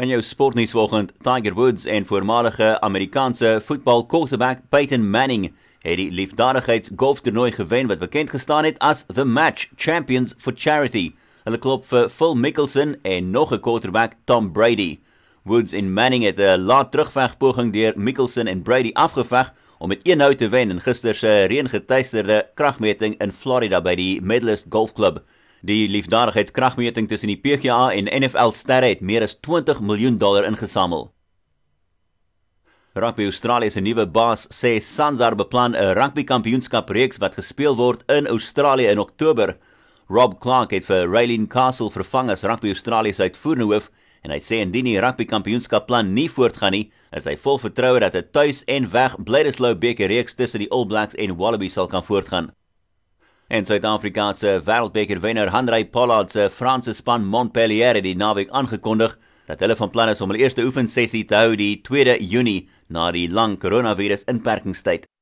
In jou sportnuus vanoggend, Tiger Woods en voormalige Amerikaanse voetbal quarterback Peyton Manning het die liefdadigheids golftoernooi gewen wat bekend gestaan het as The Match Champions for Charity. Hulle klop vir Phil Mickelson en nog 'n quarterback Tom Brady. Woods en Manning het 'n laat terugvegpoging deur Mickelson en Brady afgeveg om met 1-0 te wen in gister se reëngetuisterde kragmeting in Florida by die Medalist Golf Club. Die liefdadigheidskragmeting tussen die PGA en NFL sterre het meer as 20 miljoen dollar ingesamel. Rugby Australië se nuwe baas sê Sansar beplan 'n rugby kampioenskap reeks wat gespeel word in Australië in Oktober. Rob Clark het vir Raylene Castle vervang as Rugby Australië se uitvoerende hoof en hy sê indien die rugby kampioenskap plan nie voortgaan nie, is hy vol vertroue dat 'n tuis en weg Bledisloe beker reeks tussen die All Blacks en Wallabies sal kan voortgaan. En Suid-Afrika se wêreldbeker wenner Hanrey Pollard se Franse span Montpellier het die naweek aangekondig dat hulle van plan is om hulle eerste oefensessie te hou die 2de Junie na die lang koronavirus inperkingstyd.